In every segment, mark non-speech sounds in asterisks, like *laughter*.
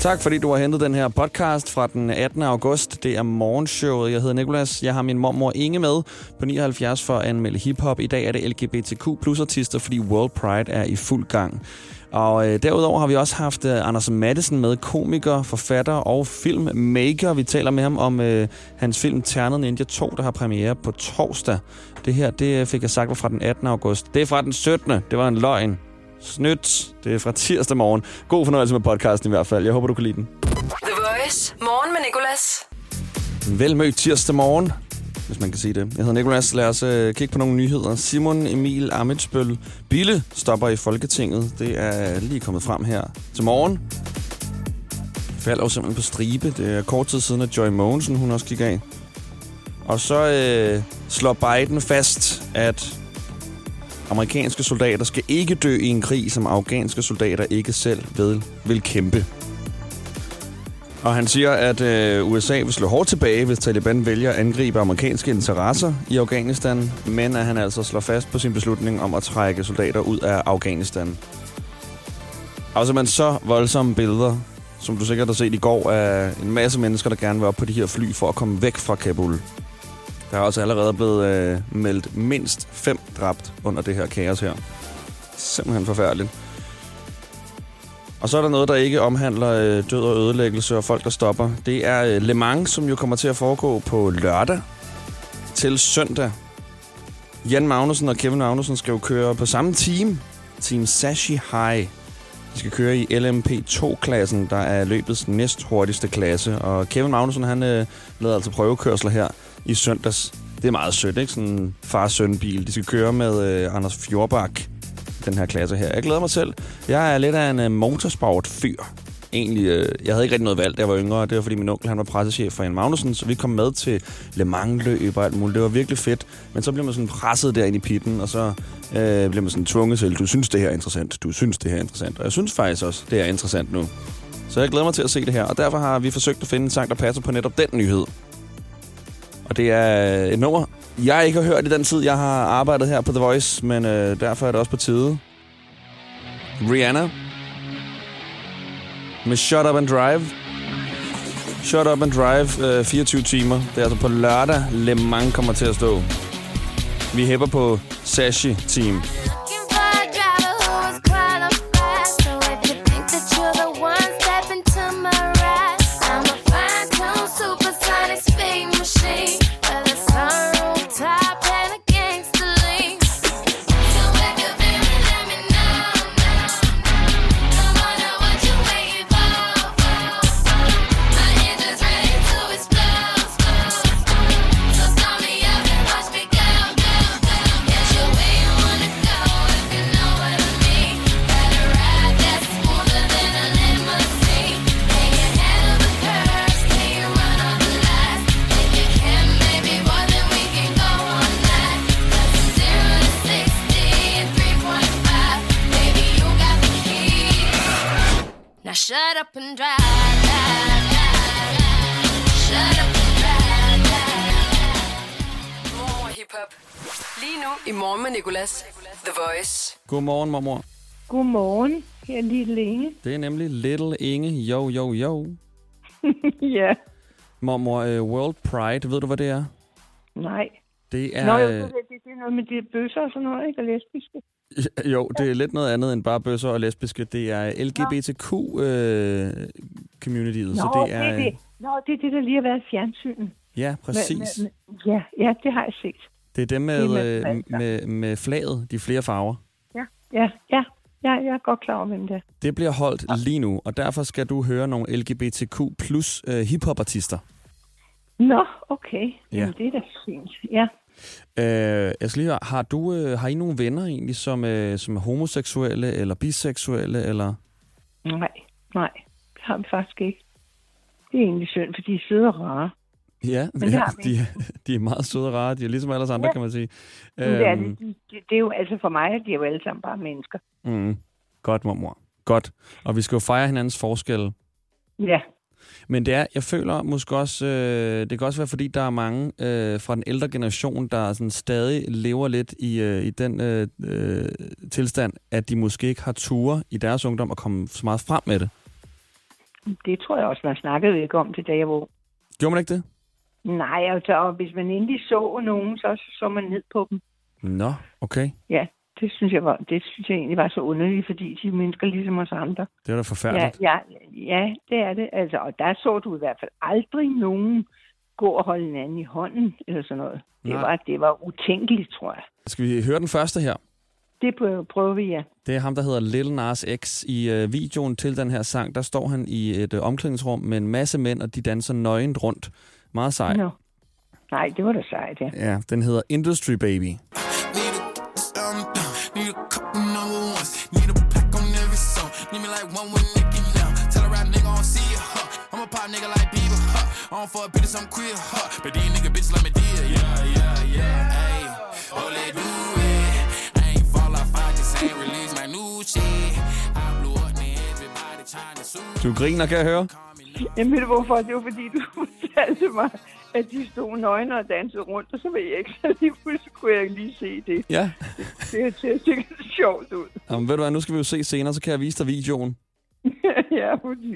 Tak fordi du har hentet den her podcast fra den 18. august. Det er morgenshowet. Jeg hedder Nikolas. Jeg har min mormor Inge med på 79 for at anmelde hiphop. I dag er det LGBTQ plus artister, fordi World Pride er i fuld gang. Og øh, derudover har vi også haft øh, Anders Madsen med, komiker, forfatter og filmmaker. Vi taler med ham om øh, hans film Ternet Ninja 2, der har premiere på torsdag. Det her, det øh, fik jeg sagt var fra den 18. august. Det er fra den 17. Det var en løgn. Snydt. Det er fra tirsdag morgen. God fornøjelse med podcasten i hvert fald. Jeg håber, du kan lide den. The Voice. Morgen med Nicolas. Velmødt tirsdag morgen, hvis man kan sige det. Jeg hedder Nikolas. Lad os øh, kigge på nogle nyheder. Simon Emil Amitsbøl Bille stopper i Folketinget. Det er lige kommet frem her til morgen. Falder jo simpelthen på stribe. Det er kort tid siden, at Joy Mogensen hun også gik af. Og så øh, slår Biden fast, at amerikanske soldater skal ikke dø i en krig, som afghanske soldater ikke selv ved, vil kæmpe. Og han siger, at øh, USA vil slå hårdt tilbage, hvis Taliban vælger at angribe amerikanske interesser i Afghanistan, men at han altså slår fast på sin beslutning om at trække soldater ud af Afghanistan. Altså man så voldsomme billeder, som du sikkert har set i går, af en masse mennesker, der gerne vil op på de her fly for at komme væk fra Kabul. Der er også allerede blevet øh, meldt mindst fem dræbt under det her kaos her. Simpelthen forfærdeligt. Og så er der noget, der ikke omhandler øh, død og ødelæggelse og folk, der stopper. Det er øh, Le Mans, som jo kommer til at foregå på lørdag til søndag. Jan Magnussen og Kevin Magnussen skal jo køre på samme team. Team Sashi High. De skal køre i LMP2-klassen, der er løbets næst hurtigste klasse. Og Kevin Magnussen, han øh, lavede altså prøvekørsler her i søndags. Det er meget sødt, ikke? Sådan en far-søn-bil. De skal køre med øh, Anders Fjordbak, den her klasse her. Jeg glæder mig selv. Jeg er lidt af en øh, motorsport-fyr. Egentlig, øh, jeg havde ikke rigtig noget valg, da jeg var yngre. Det var, fordi min onkel han var pressechef for Jan Magnussen, så vi kom med til Le Mans-løb og alt muligt. Det var virkelig fedt. Men så blev man sådan presset derinde i pitten, og så øh, blev man sådan tvunget til, du synes, det her er interessant, du synes, det her er interessant. Og jeg synes faktisk også, det er interessant nu. Så jeg glæder mig til at se det her, og derfor har vi forsøgt at finde en sang, der passer på netop den nyhed. Og det er øh, et nummer, jeg ikke har hørt i den tid, jeg har arbejdet her på The Voice, men øh, derfor er det også på tide. Rihanna med Shut Up and Drive. Shut Up and Drive, øh, 24 timer. Det er altså på lørdag, Le Mans kommer til at stå. Vi hæpper på Sashi Team. Up and drive. Shut up and drive. Mormor hiphop. Lige nu i morgen med Nicolas. The Voice. Godmorgen, mormor. Godmorgen. Her er Lille Inge. Det er nemlig Little Inge. Jo, jo, jo. ja. Mormor, uh, World Pride, ved du, hvad det er? Nej. Det er... Nå, jo, det, det, det er noget med de bøsser og sådan noget, ikke? Og lesbiske. Jo, det er lidt noget andet end bare bøsser og lesbiske. Det er LGBTQ-communityet. Nå, så det er... det det. Nå, det er det, der lige har været fjernsynet. Ja, præcis. Men, men, ja, ja, det har jeg set. Det er dem med, Det er øh, med med, med flaget, de flere farver. Ja, ja, ja. Ja, jeg er godt klar over, hvem det er. Det bliver holdt lige nu, og derfor skal du høre nogle LGBTQ plus uh, hiphop-artister. Nå, okay. Ja. Jamen, det er da fint. Ja. Uh, jeg skal lige har, du, uh, har I nogle venner egentlig, som, uh, som er homoseksuelle eller biseksuelle? Eller? Nej, nej. Det har vi faktisk ikke. Det er egentlig synd, for de er søde og rare. Ja, ja de, *laughs* de er meget søde og rare. De er ligesom alle andre, Ja. kan man sige. Men det, er, Øhm, det, det, det er jo altså for mig, at de er jo alle sammen bare mennesker. Mm, godt, mormor. Godt. Og vi skal jo fejre hinandens forskelle. Ja, Men det er, jeg føler måske også, øh, det kan også være, fordi der er mange øh, fra den ældre generation, der sådan stadig lever lidt i, øh, i den øh, øh, tilstand, at de måske ikke har ture i deres ungdom at komme så meget frem med det. Det tror jeg også, man snakkede ikke om det, da jeg var ung. Gjorde man ikke det? Nej, altså, og hvis man endelig så nogen, så så man ned på dem. Nå, okay. Ja, det synes jeg, var, det synes jeg egentlig var så underligt, fordi de er mennesker ligesom os andre. Det er da Ja, forfærdeligt. ja, ja, det er det. Altså, og der så du i hvert fald aldrig nogen gå og holde hinanden i hånden, eller sådan noget. Det, Nej. var, det var utænkeligt, tror jeg. Skal vi høre den første her? Det prøver, prøver vi, ja. Det er ham, der hedder Lil Nas X. I øh, videoen til den her sang, der står han i et øh, omklædningsrum med en masse mænd, og de danser nøgent rundt. Meget sej. Nå. Nej, det var da sejt, ja. Ja, den hedder Industry Baby. Like one with Nicky now. Tell a rap nigga I don't see it, huh? I'm a pop nigga like Bieber, huh? I don't fuck bitches, I'm queer, huh? But these nigga bitches let me deal, yeah, yeah, yeah. Hey, oh, let do it. I ain't fall off, I just ain't release my new shit. I blew up, man, everybody trying to sue. Du griner, kan jeg høre? Jamen, ved du hvorfor? Det var fordi, du *laughs* fortalte mig, at de stod nøgne og dansede rundt, og så ved jeg ikke, så lige pludselig kunne jeg lige se det. Ja. *laughs* Det ser sikkert sjovt ud. Jamen, ved du hvad, nu skal vi jo se senere, så kan jeg vise dig videoen. *laughs* ja, fordi,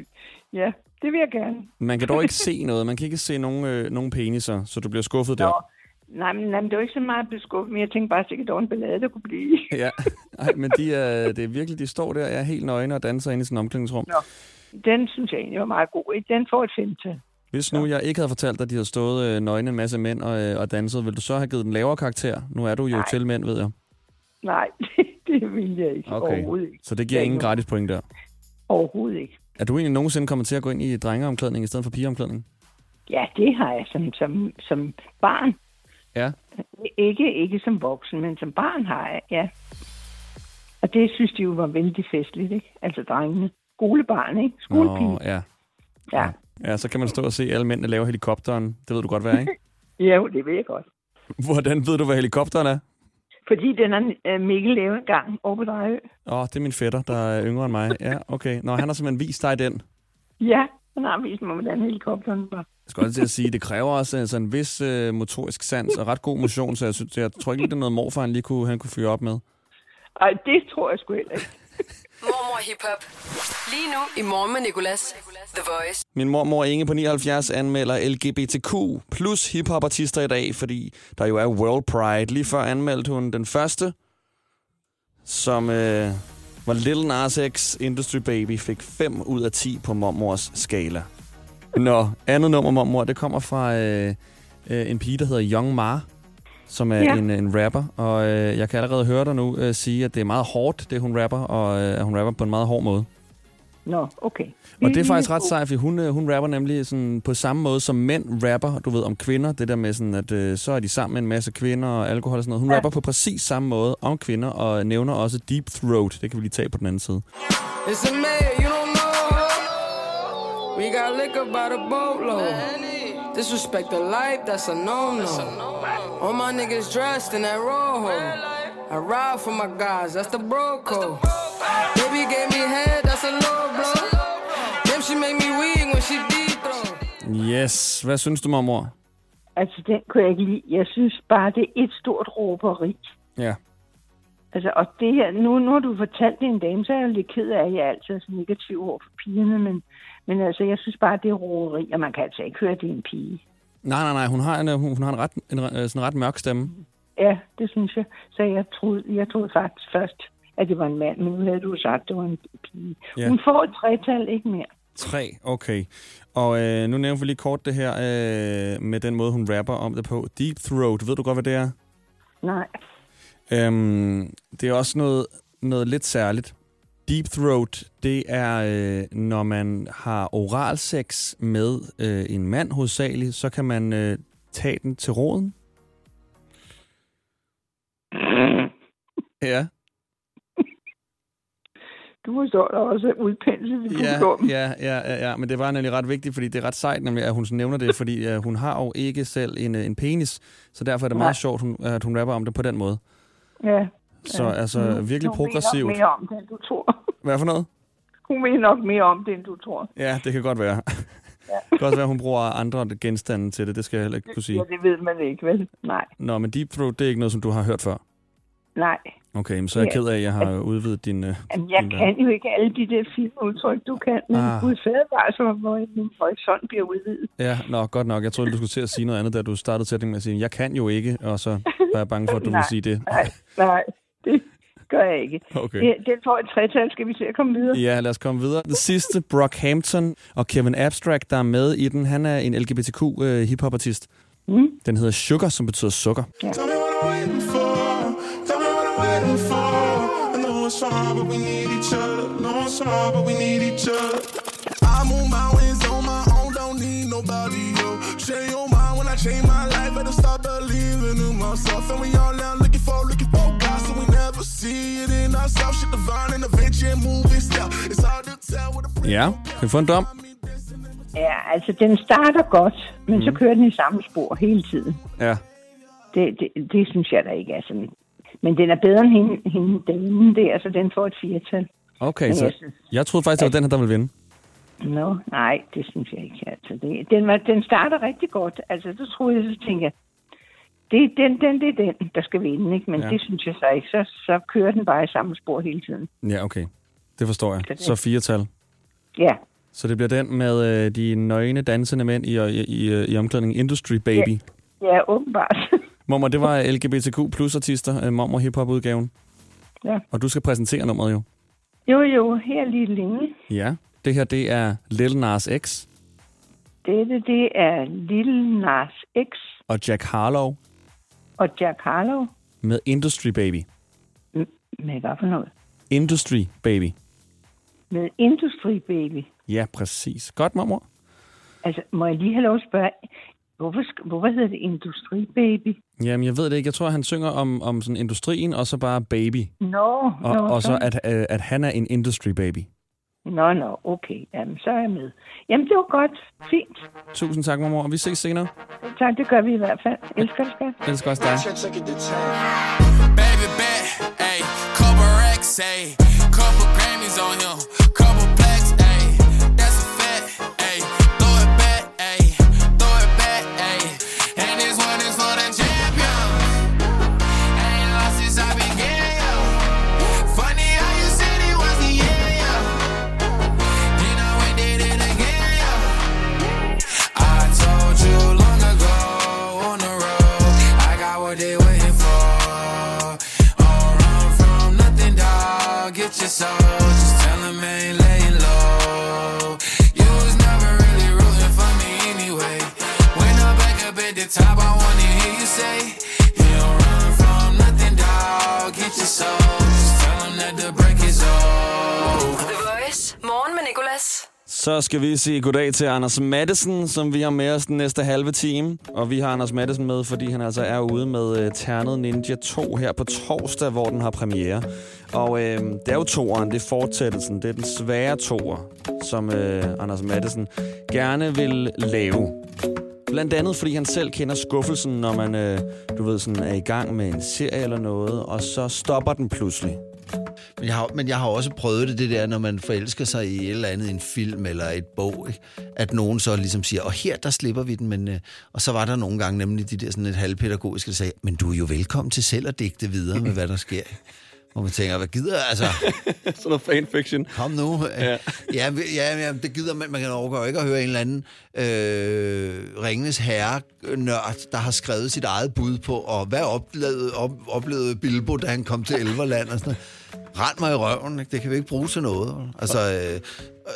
ja, det vil jeg gerne. Man kan dog ikke se *laughs* noget. Man kan ikke se nogen, øh, nogen peniser, så du bliver skuffet der. Nå. Nej, men, nej, men det var ikke så meget at blive skuffet, men jeg tænkte bare at der var en ballade, der kunne blive. Ja, Ej, men de er, det er virkelig, de står der, er helt nøgne og danser inde i sådan et omklædningsrum. Nå. Den synes jeg egentlig var meget god. Den får et femtal. Hvis nu jeg ikke havde fortalt dig, at de havde stået øh, nøgne en masse mænd og, øh, og danset, ville du så have givet den lavere karakter? Nu er du jo Nej. til mænd, ved jeg. Nej, *laughs* det, det vil jeg ikke. Okay. Overhovedet ikke. Så det giver Ja, ingen gratis point der. Overhovedet ikke. Er du egentlig nogensinde kommet til at gå ind i drengeomklædning i stedet for pigeomklædning? Ja, det har jeg som, som, som barn. Ja. Ikke, ikke som voksen, men som barn har jeg, ja. Og det synes de jo var vældig festligt, ikke? Altså drengene. Skolebarn, ikke? Skolepige. Nå, ja. Ja. Ja, så kan man stå og se alle mændene lave helikopteren. Det ved du godt, hvad er, ikke? *laughs* ja, jo, det ved jeg godt. Hvordan ved du, hvad helikopteren er? Fordi den har øh, Mikkel lavet en gang over på Drejø. Åh, oh, det er min fætter, der er yngre end mig. Ja, okay. Nå, han har simpelthen vist dig den. Ja, han har vist mig, hvordan helikopteren var. Jeg skal også til at sige, det kræver også altså, en vis øh, motorisk sans og ret god motion, så jeg, synes, jeg tror ikke, det er noget morfar, han lige kunne, han kunne fyre op med. Ej, det tror jeg sgu heller ikke. Mormor Hip Hop. Lige nu i morgen med Nicolas. The Voice. Min mormor Inge på 79 anmelder LGBTQ plus hiphopartister i dag, fordi der jo er World Pride. Lige før anmeldte hun den første, som øh, var Little Nas X Industry Baby, fik 5 ud af 10 på mormors skala. Nå, andet nummer, mormor, det kommer fra øh, øh, en pige, der hedder Young Ma, som er Ja. en, en rapper. Og øh, jeg kan allerede høre dig nu øh, sige, at det er meget hårdt, det hun rapper, og øh, at hun rapper på en meget hård måde. Nå, okay. Og det er faktisk ret sejt, for hun, øh, hun rapper nemlig sådan på samme måde som mænd rapper, du ved, om kvinder. Det der med sådan, at øh, så er de sammen med en masse kvinder og alkohol og sådan noget. Hun ja. Rapper på præcis samme måde om kvinder, og nævner også Deep Throat. Det kan vi lige tage på den anden side. It's a man, you don't know. We got liquor by the boatload. Disrespect the life, that's a no-no. All my niggas dressed in that rojo. I ride for my guys, that's the bro code. Baby gave me head, that's a low blow. Damn, she make me weak when she deep throw. Yes. Hvad synes du, mormor? Altså, den kunne jeg ikke lide. Jeg synes bare, det er et stort råberi. Ja. Altså, og det her, nu, nu har du fortalt det en dame, så er jeg jo lidt ked af, at jeg altid er så negativ over for pigerne, men, men altså, jeg synes bare, det er råberi, og man kan altså ikke høre, at det er en pige. Nej, nej, nej. Hun har en, øh, hun, hun har en ret, en, øh, sådan en ret mørk stemme. Ja, det synes jeg. Så jeg troede, jeg troede faktisk først, at det var en mand, men nu havde du sagt, at det var en pige. Ja. Hun får et tretal, ikke mere. Tre, okay. Og øh, nu nævner vi lige kort det her øh, med den måde, hun rapper om det på. Deep Throat, ved du godt, hvad det er? Nej. Øhm, det er også noget, noget lidt særligt. Deep throat, det er, øh, når man har oralsex med øh, en mand hovedsageligt, så kan man øh, tage den til roden. *laughs* Ja, Du forstår da også udpensel, hvis ja, ja, ja, ja, ja, men det var nemlig ret vigtigt, fordi det er ret sejt, nemlig, at hun nævner det, *laughs* fordi øh, hun har jo ikke selv en, øh, en penis, så derfor er det Nej. meget sjovt, hun, at hun rapper om det på den måde. Ja. Så ja. altså Hun- virkelig hun progressivt. Nok mere om det, end du tror. *laughs* Hvad for noget? Hun ved nok mere om det, end du tror. Ja, det kan godt være. *laughs* det kan også være, at hun bruger andre genstande til det. Det skal jeg heller ikke kunne sige. Ja, det ved man ikke, vel? Nej. Nå, men Deep Throat, det er ikke noget, som du har hørt før. Nej. Okay, men så er jeg Ja. ked af, at jeg har udvidet din... Øh, Jamen, jeg din der. kan jo ikke alle de der fine udtryk, du kan, men Ah. gud fader, så hvor min horisont bliver udvidet. Ja, nå, godt nok. Jeg troede, du skulle til at sige noget andet, da du startede sætningen med at sige, jeg kan jo ikke, og så var jeg bange for, at du *laughs* ville sige det. Nej, nej, det gør jeg ikke. Okay. Det, den får et tretal. Skal vi se at komme videre? Ja, lad os komme videre. Den sidste, Brockhampton og Kevin Abstract, der er med i den, han er en LGBTQ øh, hiphop-artist. Mm. Den hedder Sugar, som betyder sukker. Tell I it's hard, but we need each other. Know it's hard, but we need each other. I move mountains on my own, don't need nobody else. Change your mind when I change my life. Better start believing in myself. And we all now looking for, looking for God, so we never see it in ourselves. Shit divine and adventure moving step. It's hard to tell what a Ja, kan vi få en dom? Ja, altså, den starter godt, men mm. så kører den i samme spor hele tiden. Ja. Det, det, det synes jeg da ikke er sådan. Men den er bedre end hende, hende damen der, så den får et firtal. Okay, Men så jeg synes- jeg troede faktisk, det var den her, der ville vinde. Nå, nej, det synes jeg ikke. Altså, det, den, var, den starter rigtig godt. Altså, så troede jeg, så tænker jeg, det, er den, den, det er den, der skal vinde, ikke? Men Ja. ja. det synes jeg så ikke. Så, så kører den bare i samme spor hele tiden. Ja, okay. Det forstår jeg. Så fire tal. Ja, Så det bliver den med øh, de nøgne dansende mænd i, i, i, i omklædningen Industry Baby. ja åbenbart. *laughs* Mormor, det var LGBTQ plus artister, øh, Mormor hiphop udgaven. Ja. Og du skal præsentere nummeret jo. jo, jo, her lige længe. Ja. Det her, det er Lil Nas X Dette, det er Lil Nas X og Jack Harlow og Jack Harlow. med Industry Baby. Med hvad for noget? Industry Baby. Med Industry Baby. Ja, præcis. Godt, mormor. Altså, må jeg lige have lov at spørge, hvorfor, hvorfor hedder det Industri Baby? Jamen, jeg ved det ikke. Jeg tror, han synger om, om sådan industrien, og så bare baby. Nå, Og, nå, og så, at, øh, at han er en industry baby. Nå, nå, okay. Jamen, så er jeg med. Jamen, det var godt. Fint. Tusind tak, mormor. Og vi ses senere. Tak, det gør vi i hvert fald. Elsker dig, skat. Jeg elsker også dig. Baby bet, ayy, couple racks, ayy, couple Grammys on him, Så skal vi sige goddag til Anders Mattesen, som vi har med os den næste halve time. Og vi har Anders Mattesen med, fordi han altså er ude med uh, Ternet Ninja 2 her på torsdag, hvor den har premiere. Og uh, det er jo toeren, det er fortsættelsen, det er den svære toer, som uh, Anders Mattesen gerne vil lave. Blandt andet, fordi han selv kender skuffelsen, når man øh, du ved, sådan, er i gang med en serie eller noget, og så stopper den pludselig. Men jeg, har, men jeg har også prøvet det, det der, når man forelsker sig i et eller andet, en film eller et bog, ikke? at nogen så ligesom siger, og her der slipper vi den, men, øh, og så var der nogle gange nemlig de der sådan et halvpædagogiske, der sagde, men du er jo velkommen til selv at digte videre med, hvad der sker. Hvor man tænker, hvad gider? Altså, *laughs* Sådan noget fanfiction. kom nu. Ja, ja, ja, ja det gider man. Man kan overgå ikke at høre en eller anden øh, Ringenes herre-nørd, der har skrevet sit eget bud på, og hvad oplevede, op, oplevede Bilbo, da han kom til Elverland og sådan noget. Rend mig i røven, ikke? det kan vi ikke bruge til noget. Altså, øh,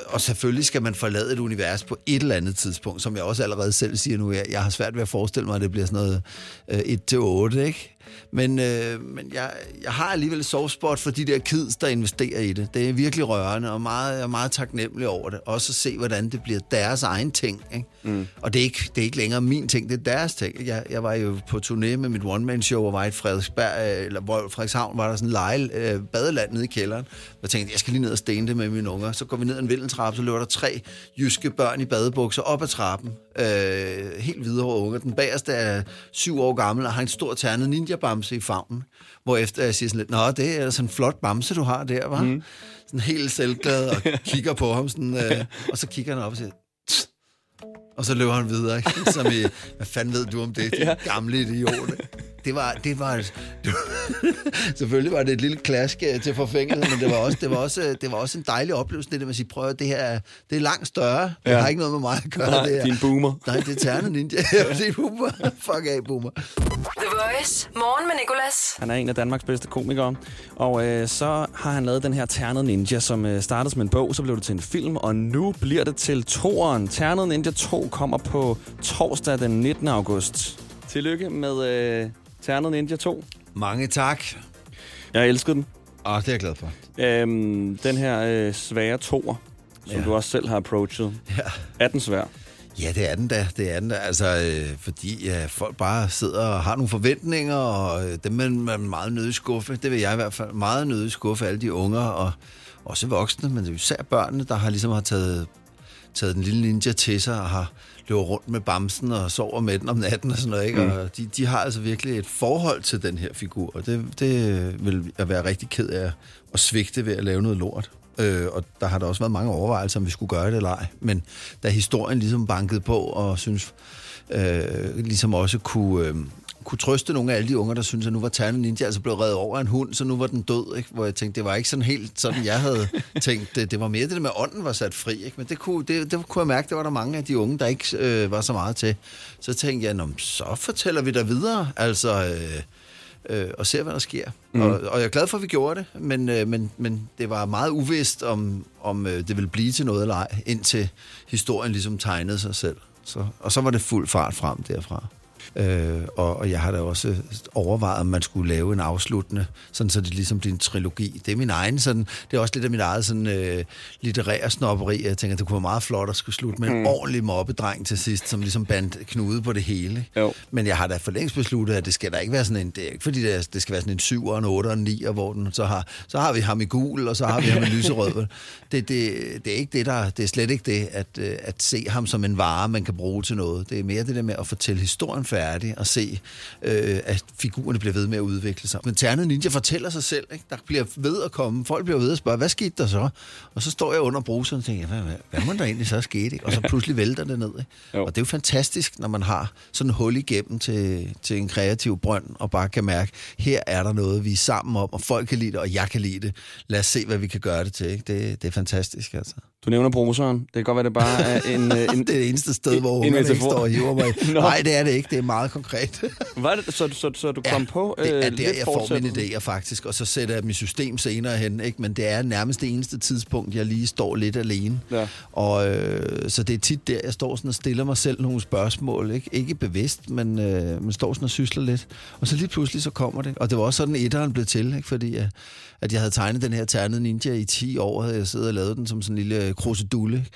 og selvfølgelig skal man forlade et univers på et eller andet tidspunkt, som jeg også allerede selv siger nu. Jeg, jeg har svært ved at forestille mig, at det bliver sådan noget øh, 1-8, ikke? Men, øh, men jeg, jeg har alligevel soft spot for de der kids, der investerer i det. Det er virkelig rørende, og meget, jeg er meget taknemmelig over det. Også at se, hvordan det bliver deres egen ting. Ikke? Mm. Og det er, ikke, det er ikke længere min ting, det er deres ting. Jeg, jeg var jo på turné med mit one-man-show, og var i Frederiksberg, øh, eller hvor Frederikshavn, var der sådan en leje, øh, badeland nede i kælderen. Jeg tænkte, jeg skal lige ned og stene det med mine unger. Så går vi ned ad en vindeltrappe, så løber der tre jyske børn i badebukser op ad trappen. Øh, helt videre over unger. Den bagerste er syv år gammel og har en stor ternet ninja-bamse i favnen. Hvorefter jeg siger sådan lidt, Nå, det er sådan en flot bamse, du har der, var. Mm. Sådan helt selvglad og *laughs* kigger på ham. Sådan, øh, og så kigger han op og siger, "Tss." og så løber han videre. Ikke? *laughs* Som i, hvad fanden ved du om det? Det gamle idiot. Det var, det var, *laughs* selvfølgelig var det et lille klask øh, til forfængelighed, men det var også, det var også, det var også en dejlig oplevelse, det der med at sige, prøv at det her, er- det er langt større. Det Ja. har ikke noget med mig at gøre. Nej, det her. din boomer. Nej, det er Ternet Ninja. *laughs* det er boomer. Fuck af, boomer. The Voice. Morgen med Nicolas. Han er en af Danmarks bedste komikere. Og øh, så har han lavet den her Ternet Ninja, som øh, startede som en bog, så blev det til en film, og nu bliver det til toeren. Ternet Ninja 2 kommer på torsdag den 19. august. Tillykke med øh, Ternet Ninja 2. Mange tak. Jeg elskede den. Ah, det er jeg glad for. Øhm, den her øh, svære toer, som Ja. du også selv har approachet. Ja. Er den svær? Ja, det er den da. Det er den da. Altså, øh, fordi ja, folk bare sidder og har nogle forventninger, og øh, dem er man meget nødig skuffe. Det vil jeg i hvert fald meget nødig skuffe alle de unger, og også voksne, men især børnene, der har ligesom har taget, taget den lille ninja til sig, og har løber rundt med bamsen og sover med den om natten og sådan noget. Ikke? Mm. Og de, de har altså virkelig et forhold til den her figur, og det, det vil jeg være rigtig ked af at svigte ved at lave noget lort. Øh, og der har der også været mange overvejelser, om vi skulle gøre det eller ej. Men da historien ligesom bankede på, og synes øh, ligesom også kunne, øh, kunne trøste nogle af alle de unger, der synes at nu var Ternet Ninja altså blevet reddet over af en hund, så nu var den død. Ikke? Hvor jeg tænkte, det var ikke sådan helt sådan, jeg havde *laughs* tænkt. Det, det var mere det der med, at ånden var sat fri. Ikke? Men det kunne, det, det kunne jeg mærke, det var der mange af de unge, der ikke øh, var så meget til. Så tænkte jeg, "Nå, så fortæller vi der videre. Altså... Øh, øh, og ser, hvad der sker. Mm. Og, og jeg er glad for, at vi gjorde det, men, øh, men, men det var meget uvist, om, om øh, det ville blive til noget eller ej, indtil historien ligesom tegnede sig selv. Så, og så var det fuld fart frem derfra. Øh, og, og jeg har da også overvejet, om man skulle lave en afsluttende, sådan så det ligesom bliver en trilogi. Det er min egen sådan, det er også lidt af mit eget sådan øh, litterære snopperi. Jeg tænker, det kunne være meget flot at skulle slutte med en ordentlig mobbedreng til sidst, som ligesom bandt knude på det hele. Jo. Men jeg har da for længst besluttet, at det skal da ikke være sådan en, det er ikke fordi, det, det skal være sådan en 7 og en 8 og en 9, hvor den, så, har, så har vi ham i gul, og så har vi ham i lyserød. *laughs* Det, det, det, er ikke det, der, det er slet ikke det, at, øh, at se ham som en vare, man kan bruge til noget. Det er mere det der med at fortælle historien færdig, og se, øh, at figurerne bliver ved med at udvikle sig. Men Ternet Ninja fortæller sig selv, ikke? der bliver ved at komme, folk bliver ved at spørge, hvad skete der så? Og så står jeg under bruseren og tænker, hvad, hvad, hvad må der egentlig så ske? Ikke? Og så *laughs* pludselig vælter det ned. Ikke? Jo. Og det er jo fantastisk, når man har sådan en hul igennem til, til en kreativ brønd, og bare kan mærke, her er der noget, vi er sammen om, og folk kan lide det, og jeg kan lide det. Lad os se, hvad vi kan gøre det til. Ikke? Det, det er fantastisk, altså. Du nævner bruseren. Det kan godt være, det bare er *laughs* en... øh, en Det er det eneste sted, hvor en metafor. står og hiver mig. *laughs* Nej, det er det ikke. Det er meget konkret. *laughs* Var det, så, så, så du kom på øh, det er der, lidt jeg får mine idéer faktisk, og så sætter jeg i system senere hen, ikke? men det er nærmest det eneste tidspunkt, jeg lige står lidt alene. Ja. Og øh, så det er tit der, jeg står sådan og stiller mig selv nogle spørgsmål, ikke, ikke bevidst, men øh, man står sådan og sysler lidt. Og så lige pludselig så kommer det, og det var også sådan, etteren blev til, ikke? fordi øh, at jeg havde tegnet den her ternet ninja i 10 år, havde jeg siddet og lavet den som sådan en lille krusedulle,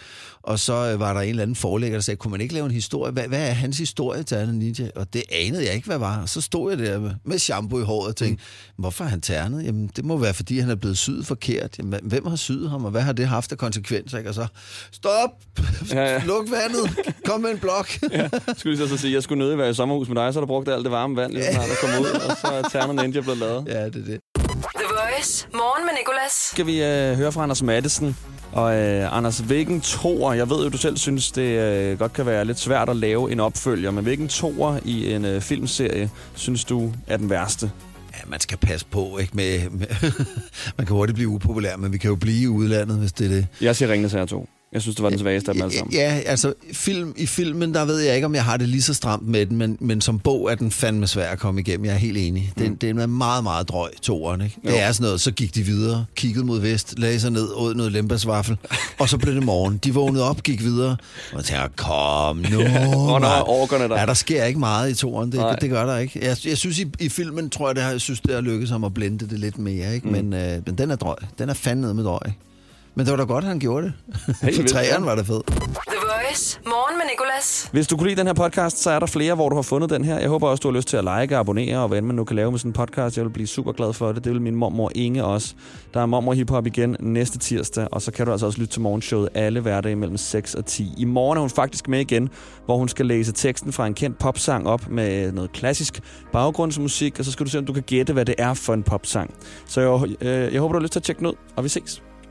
og så øh, var der en eller anden forlægger, der sagde, kunne man ikke lave en historie? Hvad, hvad er hans historie, ternet ninja? Og det anede jeg ikke, hvad var. Og så stod jeg der med, med shampoo i håret og tænkte, mm. hvorfor er han ternet? Jamen, det må være, fordi han er blevet syet forkert. Jamen, hvem har syet ham, og hvad har det haft af konsekvenser? Ikke? Og så, stop! Ja, ja. *laughs* Luk vandet! Kom med en blok! *laughs* Ja, skulle jeg så sige, jeg skulle nødig være i sommerhus med dig, så har du brugt alt det varme vand, lige snart der kom ud, og så er Ternet Ninja blevet lavet. ja, det er det. Voice. Morgen med Nicolas. Skal vi øh, høre fra Anders Mattesen. Og øh, Anders, hvilken toer, jeg ved jo, du selv synes, det øh, godt kan være lidt svært at lave en opfølger, men hvilken toer i en øh, filmserie synes du er den værste? Ja, man skal passe på, ikke? Med, med *laughs* man kan hurtigt blive upopulær, men vi kan jo blive i udlandet, hvis det er det. Jeg siger Ringnes Herre 2. Jeg synes, det var den svageste af dem alle sammen. Ja, altså film, i filmen, der ved jeg ikke, om jeg har det lige så stramt med den, men, men som bog er den fandme svær at komme igennem. Jeg er helt enig. Den, mm. Den er meget, meget drøg, toeren. Ikke? Jo. Det er sådan noget, så gik de videre, kiggede mod vest, lagde sig ned, åd noget lembasvaffel, og så blev det morgen. De vågnede op, gik videre, og jeg tænker, kom nu. Og der er mand. orkerne der. Ja, der sker ikke meget i toeren. Nej. Det, det gør der ikke. Jeg, jeg synes, i, i filmen, tror jeg, det har, jeg synes, det har lykkes ham at blende det lidt mere. Ikke? Mm. Men, øh, men den er drøg. Den er fandme med drøg. Men det var da godt, han gjorde det. Helt *laughs* For træerne var det fedt. The Voice. Morgen med Nicolas. Hvis du kunne lide den her podcast, så er der flere, hvor du har fundet den her. Jeg håber også, du har lyst til at like og abonnere, og hvad end man nu kan lave med sådan en podcast. Jeg vil blive super glad for det. Det vil min mormor Inge også. Der er mormor hiphop igen næste tirsdag, og så kan du altså også lytte til morgenshowet alle hverdage mellem 6 og 10. I morgen er hun faktisk med igen, hvor hun skal læse teksten fra en kendt popsang op med noget klassisk baggrundsmusik, og så skal du se, om du kan gætte, hvad det er for en popsang. Så jeg, øh, jeg håber, du har lyst til at tjekke den ud, og vi ses.